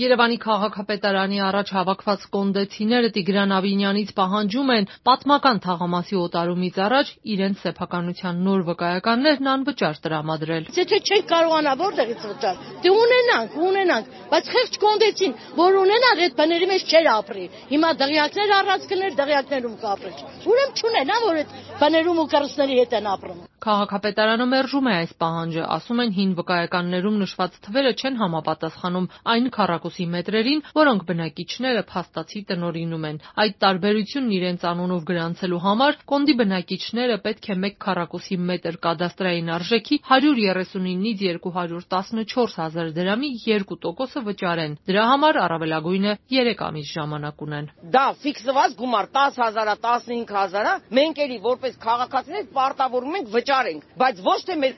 Երևանի քաղաքապետարանի առաջ հավաքված կոնդեցիները Տիգրան Ավինյանից պահանջում են պատմական թաղամասի օտարումից առաջ իրենց սեփականության նոր վկայականներն անվճար տրամադրել։ Եթե չենք կարողանա որտեղից վճար, դե ունենանք, ունենանք, բայց խեղճ կոնդեցին, որ ունենանք, այդ բաների մեջ չեր ապրի։ Հիմա դղյակներ առած կներ, դղյակներում կապրել։ Ուրեմն չունեն, հա, որ այդ բաներում ու կառուցների հետ են ապրում։ Քաղաքապետարանը մերժում է այս պահանջը, ասում են հին վկայականներում նշված թվերը չեն համապատասխանում այն քառակուսի մետրերին, որոնք բնակիչները փաստացի տնօրինում են։ Այդ տարբերությունն իրենց անունով գրանցելու համար կոնդի բնակիչները պետք է 1 քառակուսի մետր կադաստրային արժեքի 139-ից 214 հազար դրամի 2%-ը վճարեն։ Դրա համար առավելագույնը 3 ամիս ժամանակ ունեն։ Դա ֆիքսված գումար 10000-ա, 15000-ա, մենք էլի որպես քաղաքացիներ պարտավորում ենք վճարենք, բայց ոչ թե մեր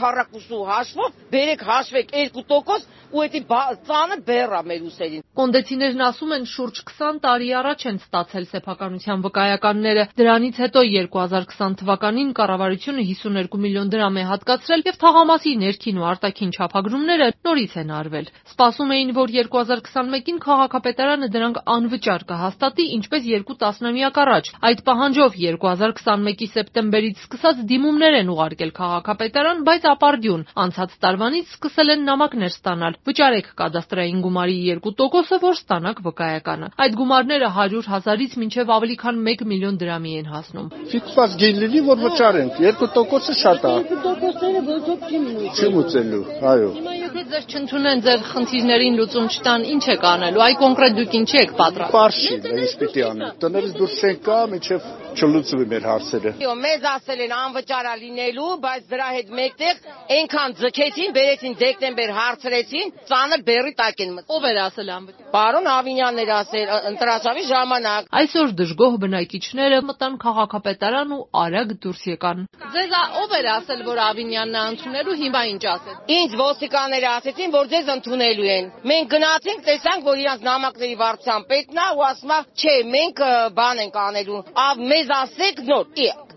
քառակուսու հաշվով, բերեք հաշվեք 2% ու դա ծանը բեռա մեր ուսերին։ Կոնդեցիներն ասում են շուրջ 20 տարի առաջ են ստացել սեփականության վկայականները։ Դրանից հետո 2020 թվականին կառավարությունը 52 միլիոն դրամ է հատկացրել եւ թաղամասի ներքին ու արտաքին չափագրումները նորից են արվել։ Սպասում էին, որ 2021-ին քաղաքապետարանը դրանք անվճար կհաստատի, ինչպես երկու տասնամյակ առաջ։ Այդ պահանջով 2021-ի սեպտեմբերից սկսած դիմումներ են ուղարկել քաղաքապետարան, բայց ապարդյուն։ Անցած տարվանից սկսել են նամակներ ստանալ։ Վճարեք կադաստրային գումարի 2%-ը, որ ստանաք վկայականը։ Այդ գումարները 100 հազարից մինչև ավելի քան 1 միլիոն դրամի են հասնում։ Ֆիքսված գին լինի, որ վճարենք։ 2%-ը շատ է։ 2%-ը ոչոք չի մնա։ Չի մուծելու, այո։ Հիմա եթե ձեզ չընդունեն ձեր խնդիրներին լուծում չտան, ինչ եք անելու։ Այ կոնկրետ դուք ինչ եք պատրաստ։ Պարշի, ինչ պիտի անենք։ Տներից դուրս չենք գա, մինչև չլուծվի մեր հարցերը։ Այո, մեզ ասել են անվճարա լինելու, բայց դրա հետ մեկտեղ այնքան ձգեցին, բերեցին դեկտեմբեր հարցրեցին, ծանր բերի տակ են մտել։ Ով էր ասել անվճար։ Պարոն Ավինյանն էր ասել ընտրացավի ժամանակ։ Այսօր դժգոհ բնակիչները մտան քաղաքապետարան ու արագ դուրս եկան։ Ձեզ ով էր ասել, որ Ավինյանն է ընդունելու, հիմա ինչ ասել։ Ինձ ոստիկանները ասեցին, որ ձեզ ընդունելու են։ Մենք գնացինք, տեսանք, որ իրանց նամակների վարչության պետն է ու ասում է, չէ, մենք բան ենք անելու։ Ավ մեզ ասեք նոր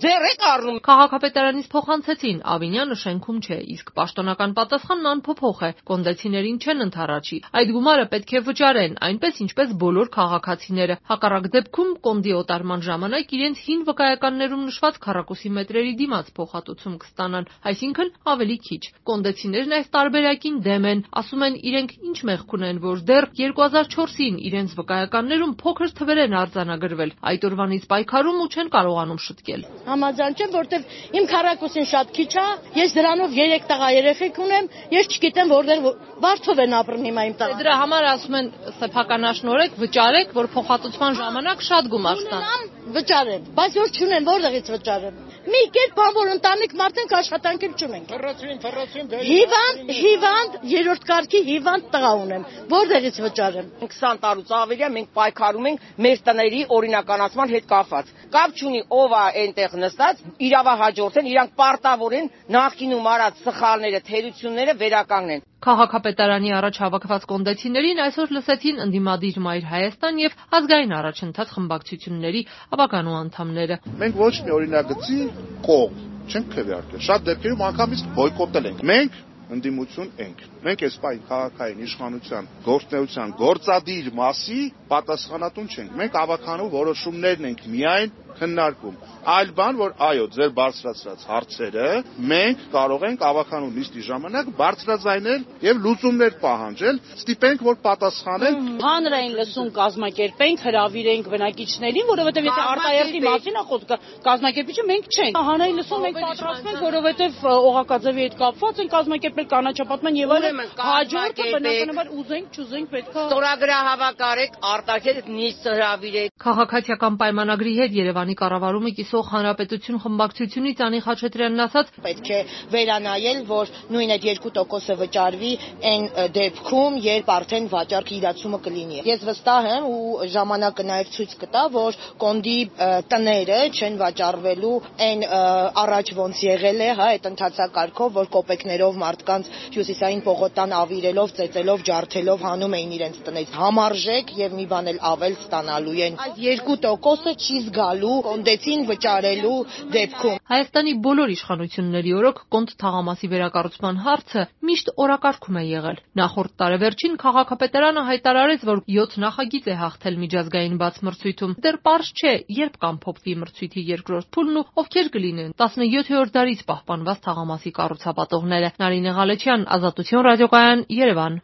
ձեր եք առնում։ Քաղաքապետարանից փոխանցեցին, Ավինյանը շենքում չէ, իսկ պաշտոնական պատասխանն անփոփոխ է։ Կոնդեցիներին չեն ընթառաջի։ Այդ գումարը պետք է վճարեն, այնպես ինչպես բոլոր քաղաքացիները։ Հակառակ դեպքում կոնդի օտարման ժամանակ իրենց հին վկայականներում նշված քառակուսի մետրերի դիմաց փոխհատուցում կստանան, այսինքն ավելի քիչ։ Կոնդեցիներն այս տարբերակին դեմ են, ասում են իրենք ինչ մեղք ունեն, որ դեռ 2004-ին իրենց վկայականներում փոքր թվեր են արձանագրվել։ Այդ օրվանից պայքարում ու չեն կարողանում շտկել համաձայն չեմ, որտեվ իմ քառակուսին շատ քիչ է, ես դրանով 3 տղա երեխեք ունեմ, ես չգիտեմ որտեղ Վարդով են ապրում հիմա իմ տղա։ Դրա համար ասում են սեփականաշնորհեք, վճարեք, որ փոխհատուցման ժամանակ շատ գումար ստան։ Վճարեն, բայց որ չունեն, որտեղից վճարեն։ Մի կերպ բան որ ընտանիք մարդենք աշխատանք էլ չունենք։ Թռացին, թռացին, դե։ Հիվանդ, հիվանդ, երրորդ կարգի հիվանդ տղա ունեմ։ Որտեղից վճարեմ։ 20 տարուց ավելի մենք պայքարում ենք մեր տների օրինականացման հետ կապված։ Կապ չունի ով է այնտեղ նստած, իրավահաջորդեն, իրանք պարտավոր են նախկինում արած սխալները, թերությունները վերականգնեն։ Քաղաքապետարանի առաջ հավաքված կոնդեցիներին այսօր լսեցին ընդդիմադիր Մայր Հայաստան եւ ազգային առաջընթաց խմբակցությունների ավականու անդամները։ Մենք ոչ մի օրինագծի կողմ չենք քվեարկել։ Շատ դեպքերում անգամից բոյկոտել ենք։ Մենք ընդդիմություն ենք։ Մենք այս պայն քաղաքային իշխանության գործնեության գործադիր մասի պատասխանատուն չենք։ Մենք ավականու որոշումներն ենք միայն քննարկում։ Այլ բան, որ այո, ձեր բարձրացրած հարցերը մենք կարող ենք ավականու նիստի ժամանակ բարձրաձայնել եւ լուծումներ պահանջել, ստիպենք, որ պատասխանեն։ Հանրային լսում կազմակերպենք, հրավիրենք բնակիչներին, որովհետեւ եթե արտահերթի մասին է խոսքը, կազմակերպիչը մենք չենք։ Հանրային լսում մենք պատրաստ ենք, որովհետեւ օղակաձևի հետ կապված են կազմակերպել կանաչապատման եւ այլն։ Հաջորդը բնականաբար ուզենք, չուզենք պետքա ստորագրահավաք արտահերթ նիստ հրավիրեք։ Քաղաքացիական պայմանագրի հետ Երևանի կառավարումը կիսող Հանրապետություն խմբակցությունից Անի Խաչատրյանն ասաց. պետք է վերանայել, որ նույն այդ 2%-ը վճարվի այն դեպքում, երբ արդեն վաճառքի իրացումը կլինի։ Ես վստահ եմ ու ժամանակը նաև ցույց կտա, որ կոնդի տները չեն վաճառվելու այն առաջ ոնց եղել է, հա, այդ ընթացակարգով, որ կոպեկներով մարդկանց հյուսիսային պողոտան ավիրելով, ծեծելով, ջարդելով հանում էին իրենց տնից։ Համարժեք եւ մի բան էլ ավել ստանալու են։ Այս 2%-ը չի զգալու կոնդելու, կոնդեցին վճարելու դեպքում։ Հայաստանի բոլոր իշխանությունների օրոք կոնտ թաղամասի վերակառուցման հարցը միշտ օրակարգում է եղել։ Նախորդ տարեվերջին քաղաքապետարանը հայտարարեց, որ 7 նախագիծ է հաղթել միջազգային բաց մրցույթում։ Դեռ պարզ չէ, երբ կամփոփվի մրցույթի երկրորդ փուլն ու ովքեր կլինեն 17-րդ դարից պահպանված թաղամասի կառուցապատողները։ Նարինե Ղալեչյան, Ազատություն ռադիոկայան, Երևան։